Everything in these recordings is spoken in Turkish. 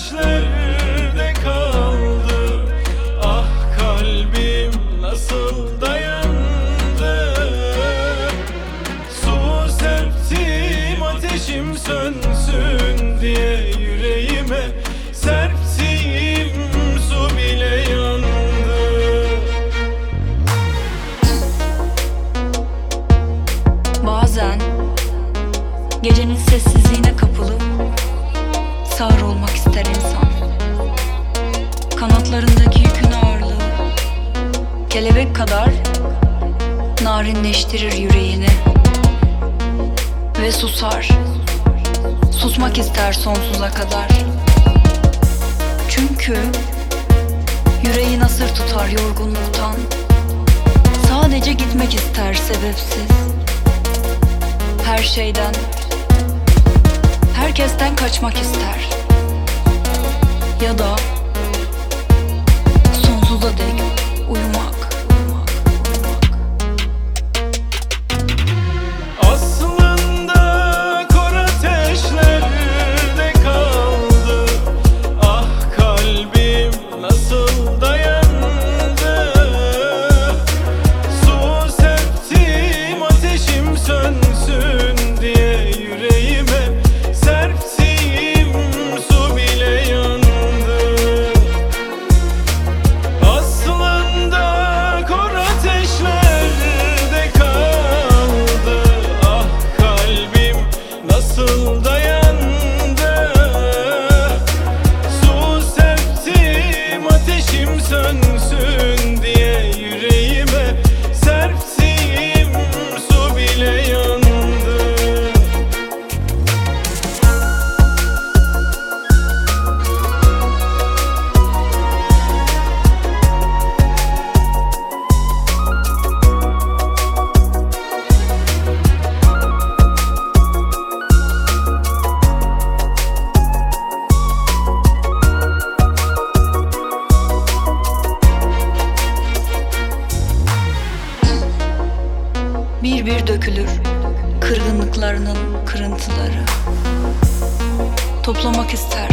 ateşlerde kaldı. Ah kalbim nasıl dayandı? Su serptim ateşim sönsün sağır olmak ister insan. Kanatlarındaki yükün ağırlığı kelebek kadar narinleştirir yüreğini ve susar. Susmak ister sonsuza kadar. Çünkü yüreği nasır tutar yorgunluktan. Sadece gitmek ister sebepsiz her şeyden, herkesten kaçmak ister. Ya da Bir bir dökülür kırgınlıklarının kırıntıları. Toplamak ister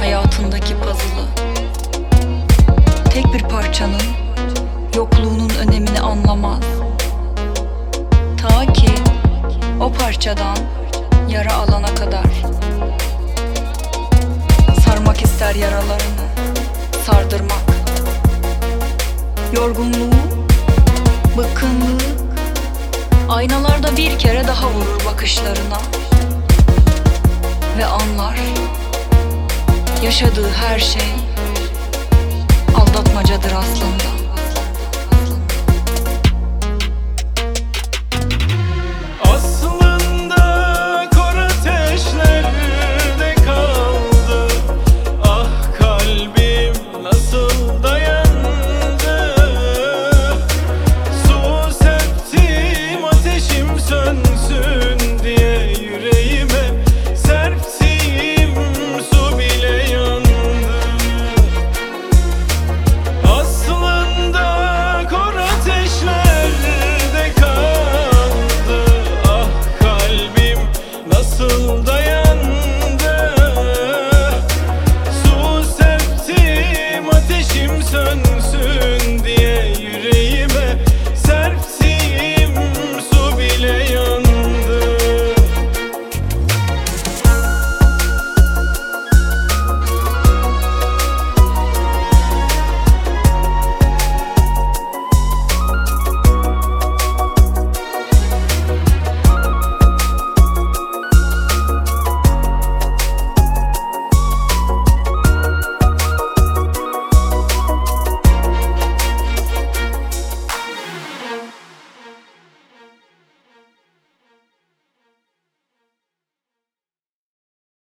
hayatındaki puzzle'ı. Tek bir parçanın yokluğunun önemini anlamaz. Ta ki o parçadan yara alana kadar. Sarmak ister yaralarını, sardırmak. Yorgunluğu, bıkkınlığı Aynalarda bir kere daha vurur bakışlarına. Ve anlar Yaşadığı her şey Aldatmacadır aslında